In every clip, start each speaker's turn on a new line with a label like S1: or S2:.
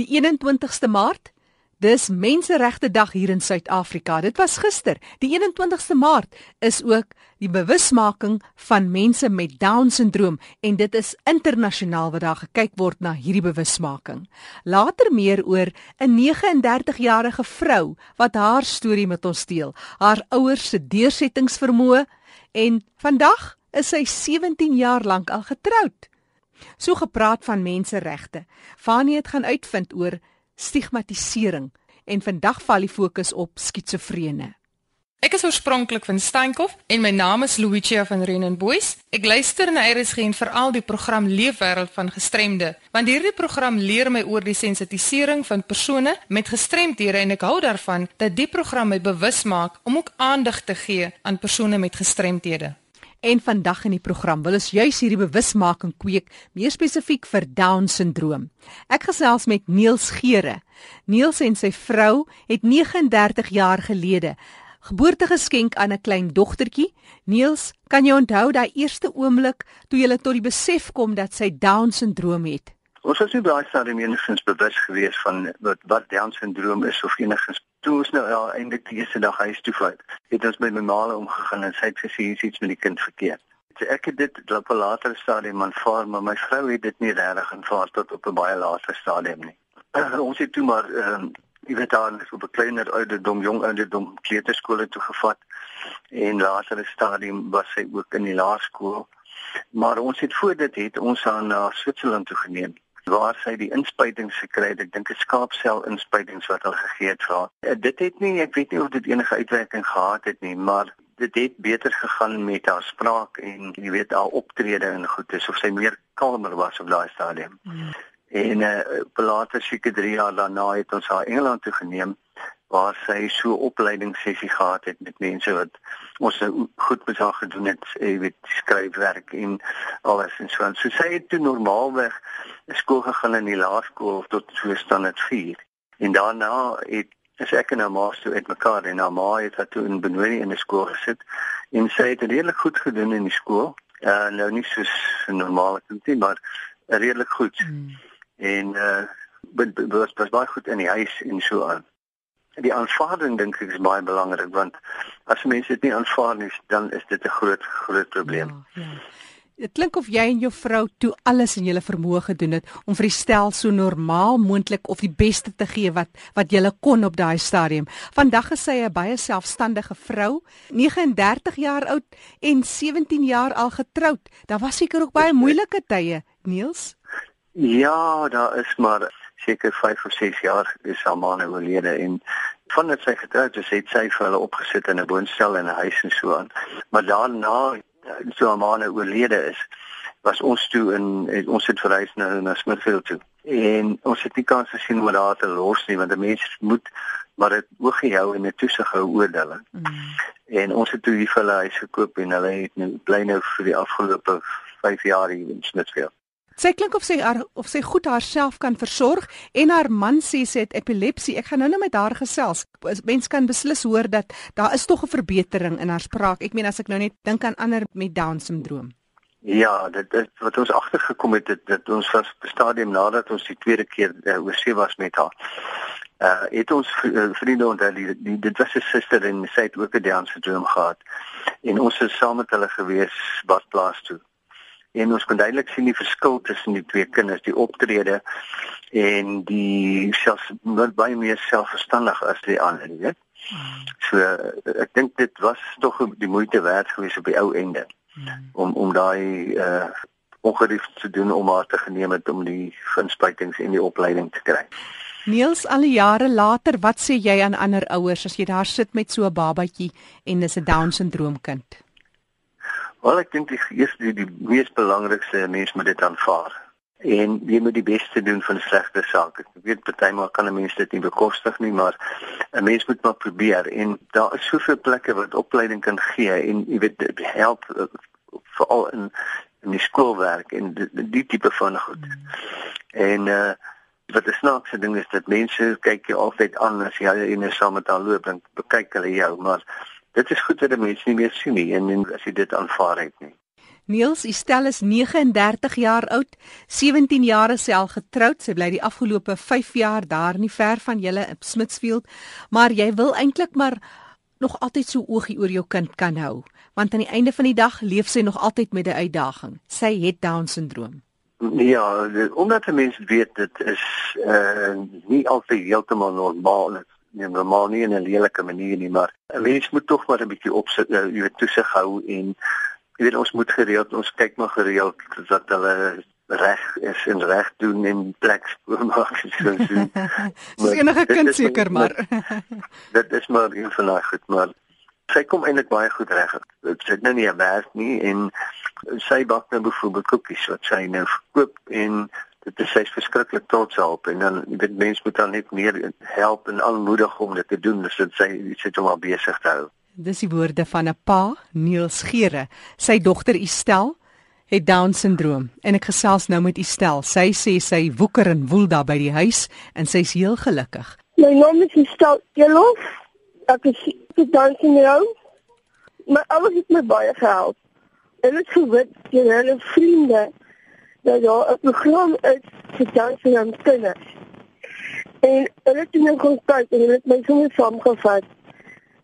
S1: Die 21ste Maart, dis Menseregte Dag hier in Suid-Afrika. Dit was gister. Die 21ste Maart is ook die bewusmaking van mense met Down-sindroom en dit is internasionaal wat daar gekyk word na hierdie bewusmaking. Later meer oor 'n 39-jarige vrou wat haar storie met ons deel, haar ouers se deursettingsvermoë en vandag is sy 17 jaar lank al getroud. So gepraat van menseregte. Fanie het gaan uitvind oor stigmatisering en vandag val die fokus op skitsofrene.
S2: Ek is oorspronklik van Steenkop en my naam is Luigia van Renenboys. Ek luister na RSG en veral die program Leefwêreld van gestremde, want hierdie program leer my oor die sensitisering van persone met gestremdhede en ek hou daarvan dat die program my bewus maak om ook aandag te gee aan persone met gestremdhede.
S1: En vandag in die program wil ons juis hierdie bewusmaking kweek, meer spesifiek vir Down-sindroom. Ek gesels met Niels Geere. Niels en sy vrou het 39 jaar gelede geboorte geskenk aan 'n klein dogtertjie. Niels, kan jy onthou daai eerste oomblik toe jy tot die besef kom dat sy Down-sindroom het?
S3: Ons was nie baie stadium enigstens bewus gewees van wat wat Down-sindroom is of enigstens toe ons nou ja, eintlik die eerste dag huis toe vat, het ons met my ma omgegaan en sy het gesê iets met die kind verkeerd. So ek het dit op 'n later stadium aanvaar, maar my vrou het dit nie regtig aanvaar tot op 'n baie later stadium nie. ons het toe maar ehm um, jy weet dan so 'n kleiner ouderdom, jong ouderdom kleuterskole toe gevat en later stadium was sy ook in die laerskool. Maar ons het voor dit het ons haar na Switserland toe geneem waar sy die inspuitings gekry het. Ek dink 'n skaapsel inspuitings wat hulle gegee het vir haar. Eh, dit het nie, ek weet nie of dit enige uitwerking gehad het nie, maar dit het beter gegaan met haar spraak en jy weet haar optrede en goed is of sy meer kalmer was op daai stadium. Hmm. En uh, later seker 3 jaar daarna het ons haar Engeland toe geneem waar sy so opleidingssessie gehad het met mense wat ons nou goed met haar gedoen het, jy weet, skryfwerk en alles en so aan. So sy het toe normaalweg skool gegaan in die laerskool tot so standaard 4. En daarna het is ek en haar ma so uitmekaar en haar ma het haar toe in Benoni in 'n skool gesit en sy het redelik goed gedoen in die skool. Uh nou nie so 'n normale kind nie, maar redelik goed. Mm. En uh was was baie goed in die huis en so aan die aanvaarding dink ek is baie belangrik want as mense dit nie aanvaar nie dan is dit 'n groot groot probleem. Ja, ja.
S1: Dit klink of jy en jou vrou toe alles in julle vermoë gedoen het om vir die stel so normaal moontlik of die beste te gee wat wat julle kon op daai stadium. Vandag is sy 'n baie selfstandige vrou, 39 jaar oud en 17 jaar al getroud. Daar was seker ook baie moeilike tye, Niels.
S3: Ja, daar is maar seker 5 of 6 jaar is haar man oorlede en vandat sy getroud is, het sy vir hulle opgesit in 'n woonstel en 'n huis en so aan. Maar daarna so haar man oorlede is, was ons toe in ons het verhuis na na Smithfield toe. En ons het nie kans gesien om daar te los nie want 'n mens moet maar dit oog gehou en 'n toesig hou oor hulle. Mm. En ons het toe hier vir hulle huis gekoop en hulle het nou bly nou vir die afgelope 5 jaar hier in Smithfield.
S1: Sy klink of sy of sy goed haarself kan versorg en haar man sê sy het epilepsie. Ek gaan nou net met haar gesels. Mens kan beslis hoor dat daar is tog 'n verbetering in haar spraak. Ek meen as ek nou net dink aan ander met down syndroom.
S3: Ja, dit is wat ons agtergekom het dit dat ons was stadium nadat ons die tweede keer uh, oor see was met haar. Uh het ons uh, vriende onthou die, die dit was 'n suster en sy het ook 'n down syndroom gehad. En ons is saam met hulle gewees badplaas toe en ons kan duidelik sien die verskil tussen die twee kinders, die optrede en die self wat baie meer selfverstandig as die ander, weet. So ek dink dit was tog die moeite werd geweest op die ou ende om om daai uh ongerief te doen om haar te geneem het om die inspuitings en die opleiding te kry.
S1: Niels al die jare later, wat sê jy aan ander ouers as jy daar sit met so 'n babatjie en dis 'n down syndroom kind?
S3: Wel ek dink die eerste die, die mees belangrikste mens moet dit aanvaar. En jy moet die beste doen van slegte sake. Ek weet partymal kan 'n mens dit nie bekostig nie, maar 'n mens moet maar probeer en daar is soveel plekke wat opleiding kan gee en jy weet dit help uh, veral in in die skoolwerk en die, die tipe van goed. En uh wat die snaakse ding is dat mense kyk jy altyd aan as jy in 'n saam met hulle loop en kyk hulle jou, maar dit is goed dat mense nie meer sien nie en, en as jy dit aanvaar het nie.
S1: Niels, Estel is 39 jaar oud, 17 jaar al getroud. Sy bly die afgelope 5 jaar daar nie ver van julle in Smitsfield, maar jy wil eintlik maar nog altyd so oogie oor jou kind kan hou, want aan die einde van die dag leef sy nog altyd met 'n uitdaging. Sy het down syndroom.
S3: Ja, omdat mense weet dit is uh nie altyd heeltemal normaal nie normaal nie in 'n lelike manier nie, maar 'n mens moet tog maar 'n bietjie opsit, uh, jy weet toesig hou en jy weet ons moet gereeld ons kyk maar gereeld dat hulle reg is en reg doen en plek maak so
S1: so. Dis enige kind seker maar.
S3: dit is maar een van daai goed, maar sy kom eintlik baie goed reg. Dit sit nou nie 'n werk nie en sy bak nou byvoorbeeld koekies wat sy nou verkoop en dit is sy's verskriklik trots op en dan dit mens moet dan net meer help en aanmoedig om dit te doen dus dit sy sit hom al besig te hou.
S1: Dis die woorde van 'n pa, Niels Gere. Sy dogter Estel het down syndroom en ek gesels nou met Estel. Sy sê sy woeker en woel daar by die huis en sy's heel gelukkig.
S4: My naam is Estel Jelof. Ek is down syndroom. My ouers het my baie gehelp. En dit gewit deur hulle vriende dat daar 'n program is vir dansie aan kinders. En hulle het in kontak en hulle het my sommer saamgevat.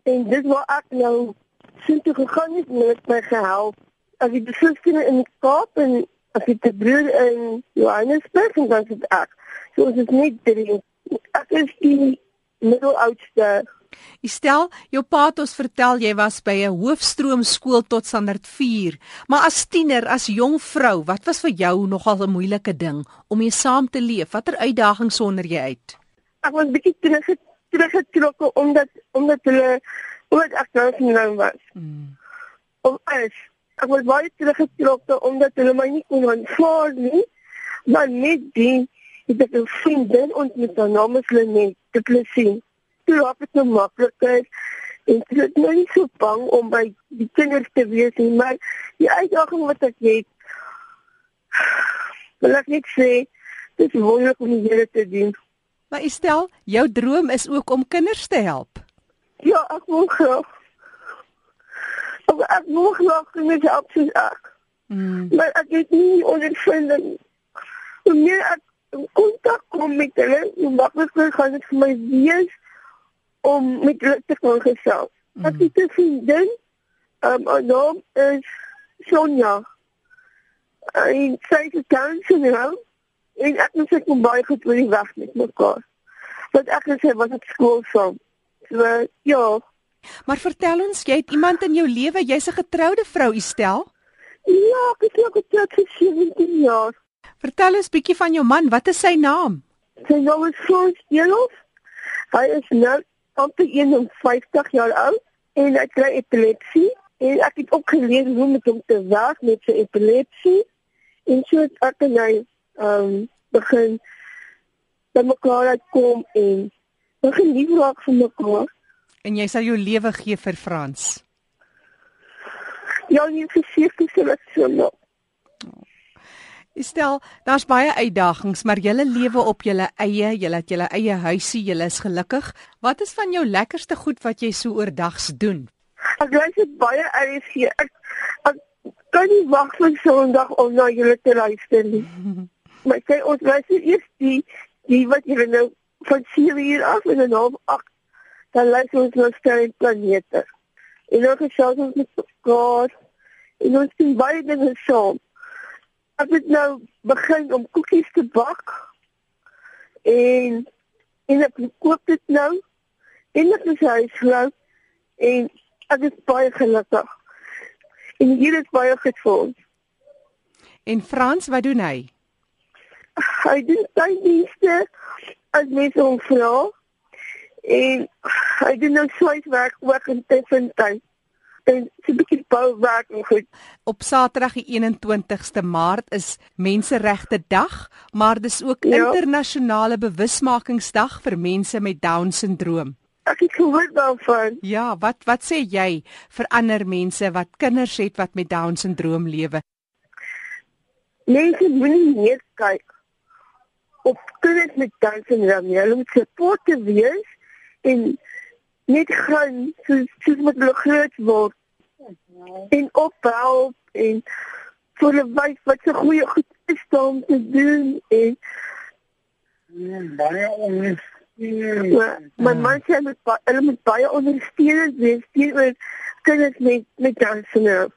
S4: En dit was ek nou sien toe gegaan het met my gehelp. As die besoekers in die Kaap en as dit te broer in Johannesburg en dan sit ek. So is dit net drie. Ek is die middeloudste
S1: Stel, jou pa het ons vertel jy was by 'n hoofstroom skool tot standaard 4, maar as tiener, as jong vrou, wat was vir jou nogal 'n moeilike ding om mee saam te leef? Watter uitdagings sonder jy uit?
S4: Ek was bietjie terug teruggetrokke omdat omdat hulle omdat ek nou genoem was. Hmm. Of as ek was baie teruggetrokke omdat hulle my nie kon aanvaar nie, maar net die het ek 'n vriendin ontmoet, haar naam is Lenet, te plesien toe raak dit nou makliker en ek is nou nie so bang om by die kinders te wees nie, maar die uitdaging wat ek het wil ek net sê dit is wonderlik om hier te doen.
S1: Maar stel, jou droom is ook om kinders te help.
S4: Ja, ek wil graag. Ek, ek wil graag kinders help soos ek. Mm. Maar ek het nie ondervinding. Hoe meer ek in kontak kom met hulle, hoe makliker gaan dit vir my wees om met hulle te kon gesels. Mm. Ek het 'n vriendin, um, haar naam is Sonja. En sy het dansie nou. En ek moet sê kom baie goed oor die weg met mekaar. Want ek het sê wat ek skool saam. So ja.
S1: Maar vertel ons, jy het iemand in jou lewe, jy's 'n getroude vrou, Estel?
S4: Ja, ek is nog getroud vir 17 jaar.
S1: Vertel ons bietjie van jou man, wat is sy naam?
S4: Sy naam is Frans Jelof. Hy is nou amper 51 jaar oud en hy kry epilepsie. En ek het ook geleer hoe om hom te werk met sy epilepsie. En so het ek en hy um, begin by mekaar uitkom en begin lief raak vir mekaar.
S1: En jy sal jou lewe gee vir Frans?
S4: Ja, sê sy sê dit so nou.
S1: Stel, daar's baie uitdagings, maar julle lewe op julle eie, julle het julle eie huisie, julle is gelukkig. Wat is van jou lekkerste goed wat jy so oordags doen?
S4: Ek glo dit baie hier. Ek, ek kan nie wag vir Sondag om na julle te luister nie. maar kyk, ons luister eers die die wat julle nou van 7 uur af en dan om 8 dan luister ons na sterre planete. En dan gesels ons met God. En ons doen baie dinge saam ek het nou begin om koekies te bak. En en ek koop dit nou. En ek is huisvrou en ek is baie gelukkig. En hier is baie goed vir ons.
S1: En Frans wat doen hy?
S4: Hy doen sy dienste as mens hom vra. En hy doen nou swaaiwerk ook in tussentyd en so 'n bietjie bouwerk en goed.
S1: Op Saterdag die 21ste Maart is Menseregte Dag, maar dis ook ja. internasionale bewusmakingsdag vir mense met down syndroom.
S4: Ek het gehoor daarvan.
S1: Ja, wat wat sê jy vir ander mense wat kinders het wat met down syndroom lewe?
S4: Mense moenie net kyk op kinders met down syndroom nie. Hulle moet support wees en net gaan soos soos met hulle groot word en ophelp en vir hulle wys wat se goeie goed is om te doen en
S5: Nee, baie ondersteuning.
S4: maar my man sê met hulle moet baie ondersteunend wees teenoor kinders met met Down syndroom.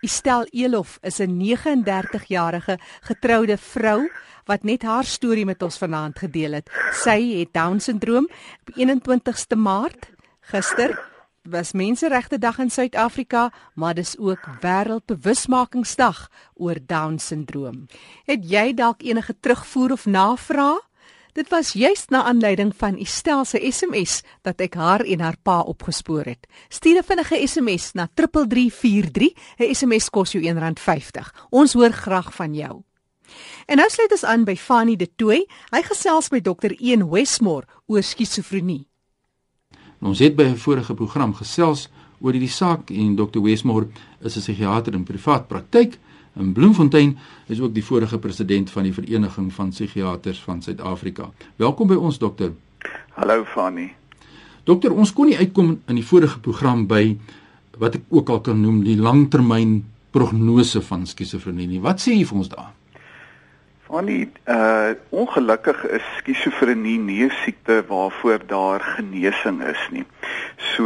S1: Estel Elof is 'n 39-jarige getroude vrou wat net haar storie met ons vanaand gedeel het. Sy het Down-sindroom op 21ste Maart gister was Menseregte Dag in Suid-Afrika, maar dis ook Wêreldbewusmakingsdag oor Down-sindroom. Het jy dalk enige terugvoer of navraag? Dit was juist na aanleiding van Estel se SMS dat ek haar en haar pa opgespoor het. Stuur 'n vinnige SMS na 3343. 'n SMS kos jou R1.50. Ons hoor graag van jou. En nou sluit ons aan by Fanny De Tooy. Hy gesels met Dr. Ian Westmore oor skizofrenie.
S6: Ons het by 'n vorige program gesels oor hierdie saak en Dr. Westmore is 'n psigiater in privaat praktyk in Bloemfontein is ook die vorige president van die Vereniging van Psigiaters van Suid-Afrika. Welkom by ons dokter.
S7: Hallo Fanny.
S6: Dokter, ons kon nie uitkom in die vorige program by wat ek ook al kan noem die langtermyn prognose van skizofrenie nie. Wat sê jy vir ons daar?
S7: Fanny, uh ongelukkig is skizofrenie nie 'n siekte waarvoor daar genesing is nie. So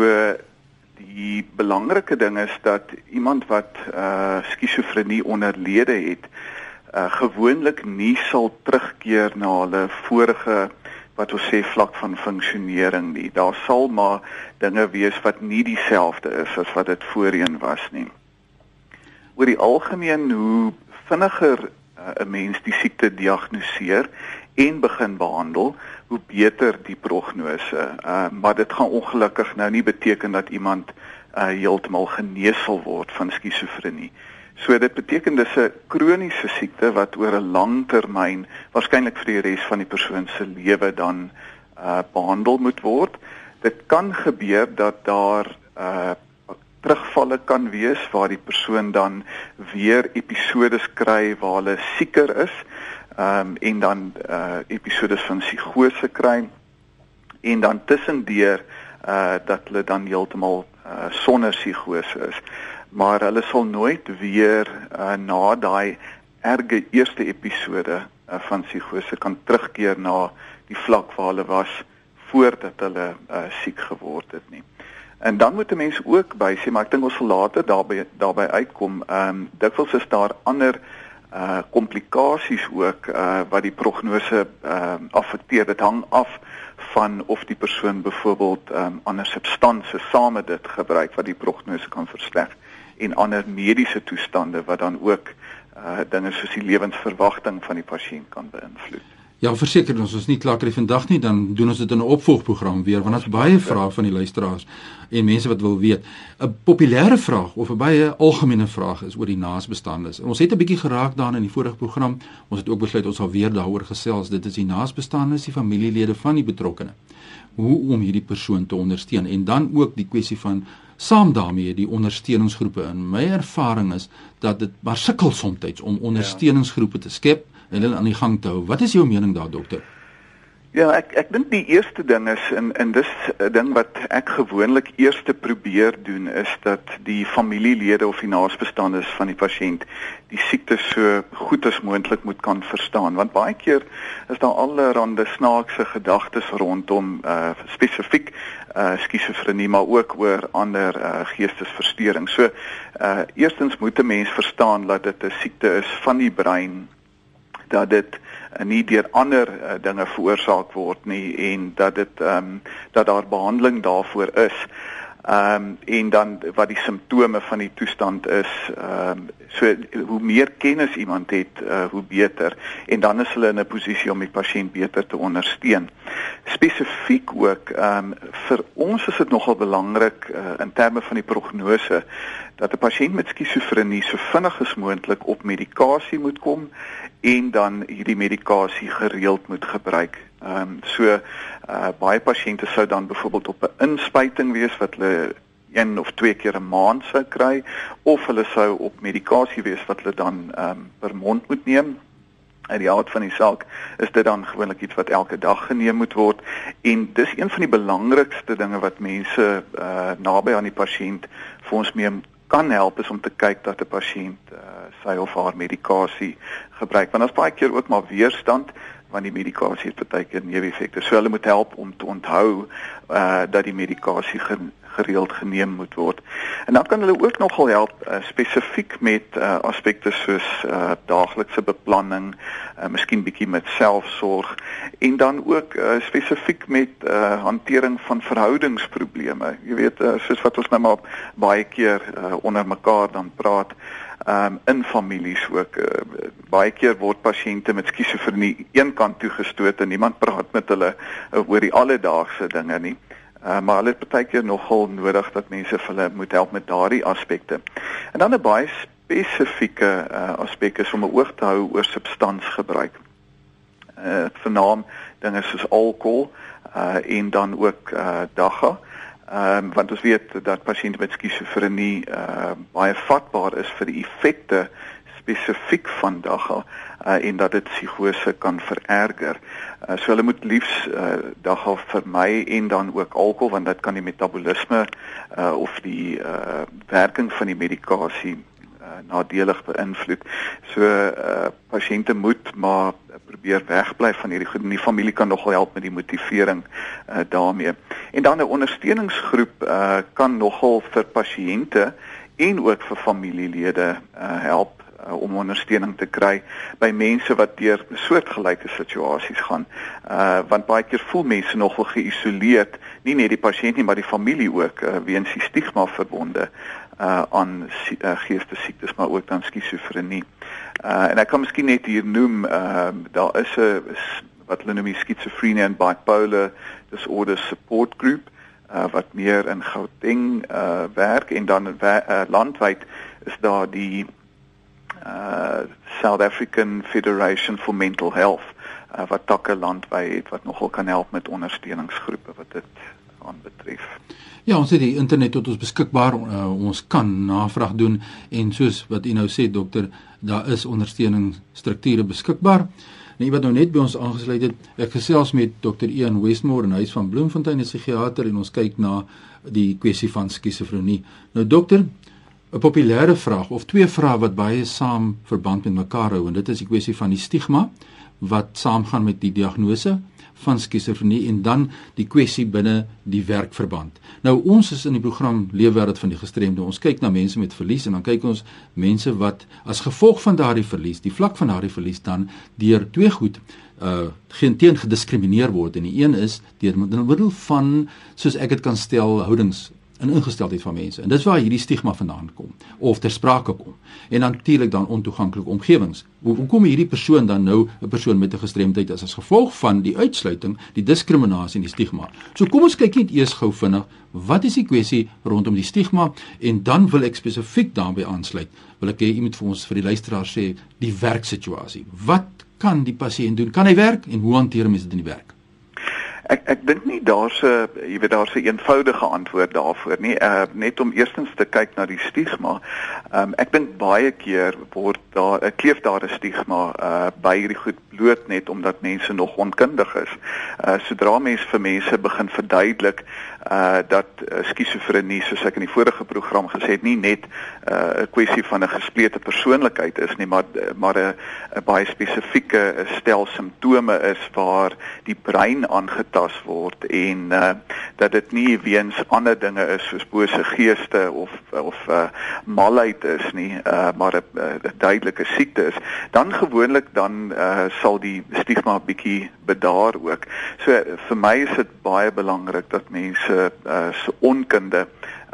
S7: die belangrike ding is dat iemand wat uh skizofrenie onderlede het, uh gewoonlik nie sal terugkeer na hulle vorige wat ons sê vlak van funksionering nie. Daar sal maar dinge wees wat nie dieselfde is as wat dit voorheen was nie. Oor die algemeen hoe vinniger 'n mens die siekte diagnoseer en begin behandel, hoe beter die prognose. Uh, maar dit gaan ongelukkig nou nie beteken dat iemand uh, heeltemal genees sal word van skizofrenie. So dit beteken dis 'n kroniese siekte wat oor 'n lang termyn waarskynlik vir die res van die persoon se lewe dan uh behandel moet word. Dit kan gebeur dat daar uh terugvalle kan wees waar die persoon dan weer episodes kry waar hulle sieker is, ehm um, en dan uh episodes van psigose kry en dan tussendeur uh dat hulle dan heeltemal uh sonder psigose is maar hulle sal nooit weer uh, na daai erge eerste episode uh, van psigose kan terugkeer na die vlak waar hulle was voordat hulle uh, siek geword het nie. En dan moet 'n mens ook by sê maar ek dink ons sal later daarby daarby uitkom. Ehm um, dikwels is daar ander uh komplikasies ook uh wat die prognose ehm uh, affekteer. Dit hang af van of die persoon byvoorbeeld ehm um, ander substansies saam met dit gebruik wat die prognose kan versleg en ander mediese toestande wat dan ook uh dinge soos die lewensverwagting van die pasiënt kan beïnvloed.
S6: Ja, verseker ons is nie klaar kry vandag nie, dan doen ons dit in 'n opvolgprogram weer want ons baie vrae van die luisteraars en mense wat wil weet. 'n Populêre vraag of 'n baie algemene vraag is oor die naasbestaandes. En ons het 'n bietjie geraak daarin in die vorige program. Ons het ook besluit ons sal weer daaroor gesels. Dit is die naasbestaandes, die familielede van die betrokkene. Hoe om hierdie persoon te ondersteun en dan ook die kwessie van saam daarmee die ondersteuningsgroepe. In my ervaring is dat dit maar sukkel soms om ondersteuningsgroepe te skep hulle aan die gang te hou. Wat is jou mening daar dokter?
S7: Ja, ek ek dink die eerste ding is en en dis 'n ding wat ek gewoonlik eers probeer doen is dat die familielede of die naasbestaandes van die pasiënt die siekte so goed as moontlik moet kan verstaan want baie keer is daar allerlei snaakse gedagtes rondom uh spesifiek uh skizofrenie maar ook oor ander uh geestesversteurings. So uh eerstens moet 'n mens verstaan dat dit 'n siekte is van die brein dat dit uh, nie deur ander uh, dinge veroorsaak word nie en dat dit ehm um, dat daar behandeling daarvoor is. Ehm um, en dan wat die simptome van die toestand is, ehm um, so hoe meer kennis iemand het, uh, hoe beter en dan is hulle in 'n posisie om die pasiënt beter te ondersteun. Spesifiek ook ehm um, vir ons is dit nogal belangrik uh, in terme van die prognose dat 'n pasiënt met skizofrenie so vinnig as moontlik op medikasie moet kom en dan hierdie medikasie gereeld moet gebruik. Ehm um, so uh, baie pasiënte sou dan byvoorbeeld op 'n inspuiting wees wat hulle een of twee keer 'n maand sou kry of hulle sou op medikasie wees wat hulle dan ehm um, per mond moet neem. In die aard van die saak is dit dan gewoonlik iets wat elke dag geneem moet word en dis een van die belangrikste dinge wat mense uh, naby aan die pasiënt vir ons mee kan help is om te kyk dat 'n pasiënt uh, sy of haar medikasie gebruik want daar's baie keer ook maar weerstand want die medikasie het baie neeweffekte. So hulle moet help om te onthou uh dat die medikasie gereeld geneem moet word. En dan kan hulle ook nogal help uh, spesifiek met uh, aspekte soos uh, daaglikse beplanning, uh, miskien bietjie met selfsorg en dan ook uh, spesifiek met uh, hantering van verhoudingsprobleme. Jy weet uh, soos wat ons nou maar baie keer uh, onder mekaar dan praat um, in families ook uh, baie keer word pasiënte met skizofrenie eenkant toegestoot en niemand praat met hulle uh, oor die alledaagse dinge nie. Uh, maar hulle het baie keer nogal nodig dat mense vir hulle moet help met daardie aspekte. En dan 'n baie spesifieke uh, aspek is om 'n oog te hou oor substansgebruik. Uh vernaam dinge soos alkohol uh en dan ook uh dagga. Ehm um, want ons weet dat pasiënte met skizofrenie uh baie vatbaar is vir die effekte spesifiek van dagga uh, en dat dit psigose kan vererger. Uh, so hulle moet liefs uh, dagga vermy en dan ook alkohol want dit kan die metabolisme uh, of die uh, werking van die medikasie uh, nadelig beïnvloed. So uh, pasiënte moet maar probeer wegbly van hierdie goed. Die familie kan nogal help met die motivering uh, daarmee. En dan 'n ondersteuningsgroep uh, kan nogal vir pasiënte en ook vir familielede uh, help uh, om ondersteuning te kry by mense wat deur soortgelyke situasies gaan. Uh want baie keer voel mense nogal geïsoleerd, nie net die pasiënt nie, maar die familie ook uh, weens die stigma verbonde uh aan uh, geestesiektes maar ook dan skizofrenie. Uh en ek kan miskien net hier noem uh daar is 'n wat hulle noem die schizophrenia and bipolar disorder support group uh wat meer in Gauteng uh werk en dan uh, landwyd is daar die uh South African Federation for Mental Health uh, wat takke landwy het wat nogal kan help met ondersteuningsgroepe wat dit aanbetref.
S6: Ja, ons het die internet tot ons beskikbaar. Uh, ons kan navraag doen en soos wat u nou sê dokter, daar is ondersteuningsstrukture beskikbaar. En wat nou net by ons aangesluit het, ek gesels met dokter Ian Westmore in huis van Bloemfontein, 'n psigiater en ons kyk na die kwessie van skizofrenie. Nou dokter, 'n populêre vraag of twee vrae wat baie saam verband met mekaar hou en dit is die kwessie van die stigma wat saamgaan met die diagnose van skizofrenie en dan die kwessie binne die werkverband. Nou ons is in die program Leefwêreld van die gestremde. Ons kyk na mense met verlies en dan kyk ons mense wat as gevolg van daardie verlies, die vlak van daardie verlies dan deur twee goed uh geen teen gediskrimineer word en die een is deur middel van soos ek dit kan stel houdings in ingesteldheid van mense. En dis waar hierdie stigma vandaan kom of ter sprake kom. En natuurlik dan ontoeganklike omgewings. Hoe, kom hierdie persoon dan nou 'n persoon met 'n gestremdheid as as gevolg van die uitsluiting, die diskriminasie en die stigma. So kom ons kyk net eers gou vinnig, wat is die kwessie rondom die stigma en dan wil ek spesifiek daarbey aansluit. Wil ek hê iemand vir ons vir die luisteraars sê die werksituasie. Wat kan die pasiënt doen? Kan hy werk en hoe hanteer mense dit in die werk?
S7: Ek ek dink nie daar's 'n jy weet daar's 'n eenvoudige antwoord daarvoor nie. Uh net om eerstens te kyk na die stigma. Um ek dink baie keer word daar 'n kleef daar 'n stigma uh by hierdie goed bloot net omdat mense nog onkundig is. Uh sodra mense vir mense begin verduidelik uh dat uh, skizofrenie soos ek in die vorige program gesê het nie net 'n uh, kwessie van 'n gesplete persoonlikheid is nie, maar maar 'n baie spesifieke stel simptome is waar die brein aange aangetast word en uh dat dit nie weens ander dinge is soos bose geeste of of uh malheid is nie uh maar 'n uh, duidelike siekte is dan gewoonlik dan uh sal die stigma bietjie bedaar ook. So vir my is dit baie belangrik dat mense uh se onkunde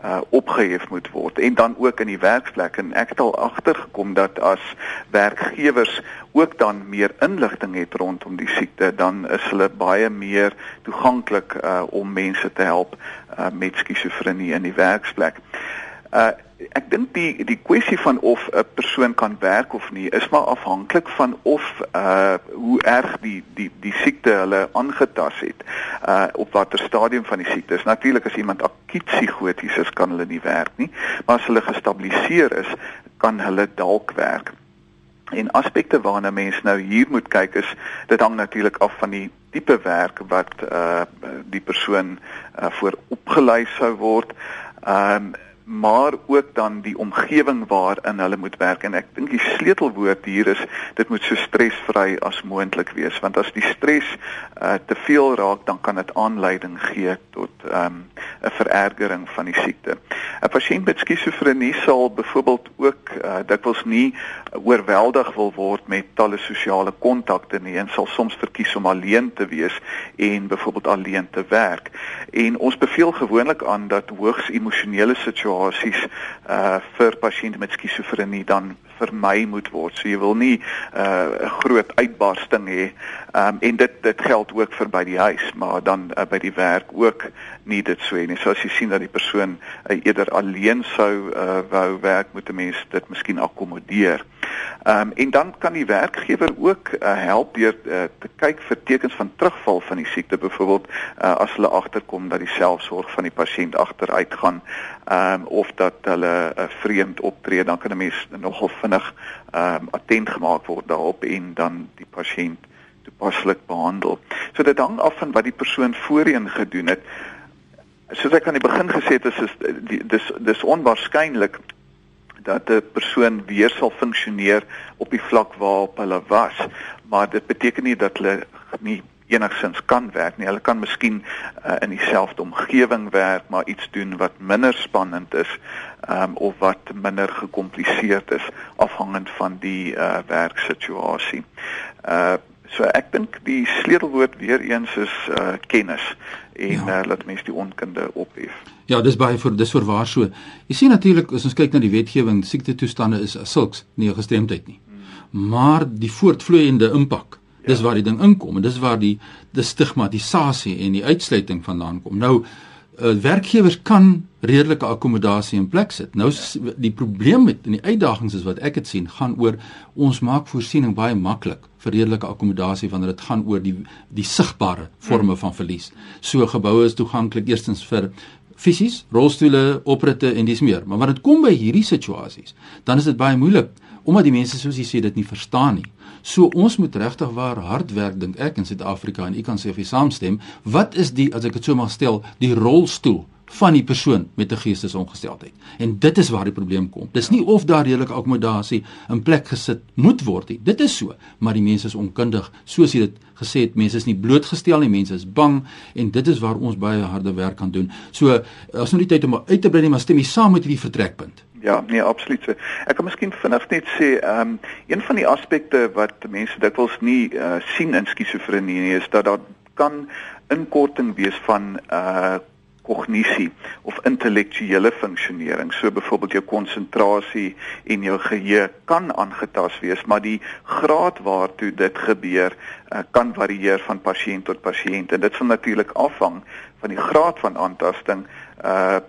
S7: uh opgehef moet word en dan ook in die werksplek en ek het al agtergekom dat as werkgewers ook dan meer inligting het rondom die siekte dan is hulle baie meer toeganklik uh om mense te help uh met skizofrenie in die werksplek. Uh ek dink die die kwessie van of 'n persoon kan werk of nie is maar afhanklik van of uh hoe erg die die die siekte hulle aangetast het. Uh op watter stadium van die siekte is. Natuurlik as iemand akuut psigoties is, kan hulle nie werk nie, maar as hulle gestabiliseer is, kan hulle dalk werk. En aspekte waarna mense nou hier moet kyk is dit hang natuurlik af van die tipe werk wat uh die persoon uh voor opgelei sou word. Ehm um, maar ook dan die omgewing waarin hulle moet werk en ek dink die sleutelwoord hier is dit moet so stresvry as moontlik wees want as die stres uh, te veel raak dan kan dit aanleiding gee tot 'n um, verergering van die siekte. 'n Pasiënt met skizofrenie sal byvoorbeeld ook uh, dikwels nie oorweldig wil word met talle sosiale kontakte nie en sal soms verkies om alleen te wees en byvoorbeeld alleen te werk. En ons beveel gewoonlik aan dat hoogs emosionele situasies uh vir pasiënte met skizofrenie dan vermy moet word. So jy wil nie uh 'n groot uitbarsting hê. Um en dit dit geld ook vir by die huis, maar dan uh, by die werk ook nie dit so nie. So as jy sien dat die persoon uh, eerder alleen sou uh wou werk, moet 'n mens dit miskien akkommodeer. Ehm um, en dan kan die werkgewer ook uh, help deur uh, te kyk vir tekens van terugval van die siekte byvoorbeeld uh, as hulle agterkom dat die selfsorg van die pasiënt agteruit gaan ehm um, of dat hulle 'n uh, vreemd optree dan kan 'n mens nogal vinnig ehm um, attent gemaak word daarop en dan die pasiënt toepaslik behandel. So dit hang af van wat die persoon voorheen gedoen het. Soos ek aan die begin gesê het is dis dis onwaarskynlik dat 'n persoon weer sal funksioneer op die vlak waarop hulle was, maar dit beteken nie dat hulle nie enigsins kan werk nie. Hulle kan miskien uh, in dieselfde omgewing werk, maar iets doen wat minder spannend is um, of wat minder gekompliseerd is afhangend van die uh, werksituasie. Uh so ek dink die sleutelwoord weer eens is uh, kennis en ja. uh, laat mense die onkunde ophef.
S6: Ja, dis baie vir dis vir waar so. Jy sien natuurlik as ons kyk na die wetgewing, siekte toestande is sulks nie 'n gestremdheid nie. Maar die voortvloeiende impak, dis ja. waar die ding inkom en dis waar die die stigmatisasie en die uitsluiting vandaan kom. Nou uh, werkgewers kan redelike akkommodasie in plek sit. Nou die probleem met en die uitdagings is wat ek het sien gaan oor ons maak voorsiening baie maklik vir redelike akkommodasie wanneer dit gaan oor die die sigbare forme van verlies. So geboue is toeganklik eerstens vir fisies, rolstoele, opritte en dis meer. Maar wanneer dit kom by hierdie situasies, dan is dit baie moeilik omdat die mense soos jy sê dit nie verstaan nie. So ons moet regtig waar hard werk dink ek in Suid-Afrika en u kan sê of jy saamstem, wat is die as ek dit so mag stel, die rolstoel van die persoon met 'n geestesongesteldheid. En dit is waar die probleem kom. Dis nie of daar redelike akkommodasie in plek gesit moet word nie. Dit is so, maar die mense is onkundig. Soos jy dit gesê het, mense is nie blootgestel nie, mense is bang en dit is waar ons baie harde werk kan doen. So, as nou die tyd om uit te brei, maar stem jy saam met hierdie vertrekpunt?
S7: Ja, nee, absoluut. So. Ek kan miskien vinnig net sê, ehm um, een van die aspekte wat mense dikwels nie uh, sien in skizofrenie nie, is dat daar kan inkorting wees van uh kognisie of intellektuele funksionering. So byvoorbeeld jou konsentrasie en jou geheue kan aangetast wees, maar die graad waartoe dit gebeur uh, kan varieer van pasiënt tot pasiënt en dit sal natuurlik afhang van die graad van aantasting uh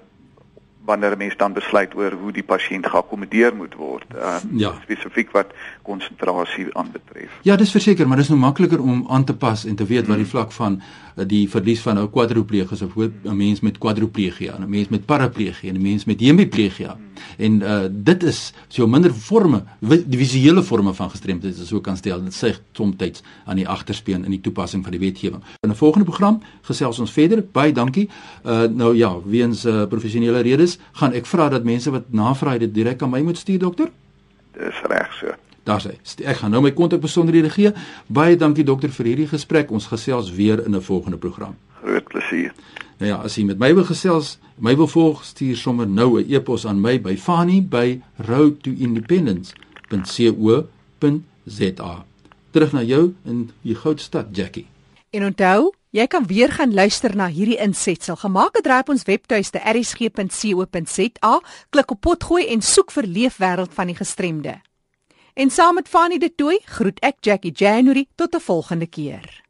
S7: wanneer 'n mens dan besluit oor hoe die pasiënt geakkommodeer moet word, uh, ja. spesifiek wat konsentrasie aanbetref.
S6: Ja, dis verseker, maar dis nou makliker om aan te pas en te weet wat die hmm. vlak van uh, die verlies van 'n kwadriplegie of 'n mens met kwadriplegie, 'n mens met paraplegie en 'n mens met hemiplegie. Hmm. En uh, dit is so minder forme, die visuele forme van gestremdheid as ook kan stel. Dit sê soms aan die agterspeen in die toepassing van die wetgewing. In 'n volgende program gesels ons verder. Baie dankie. Uh, nou ja, weens uh, professionele redes is, gaan ek vra dat mense wat navraag dit direk aan my moet stuur, dokter?
S7: Dis reg so.
S6: Daar's hy. Ek gaan nou my kontakbesonderhede gee. Baie dankie dokter vir hierdie gesprek. Ons gesels weer in 'n volgende program.
S7: Groot plesier.
S6: Nou ja, as jy met my wil gesels, my wil volg, stuur sommer nou 'n e-pos aan my by fani@roadtoindependence.co.za. Terug na jou in die goudstad, Jackie.
S1: En onthou, Jy kan weer gaan luister na hierdie insetsel. Gemaak het draai op ons webtuiste erisg.co.za, klik op potgooi en soek vir leefwêreld van die gestremde. En saam met Fanny de Tooi groet ek Jackie January tot 'n volgende keer.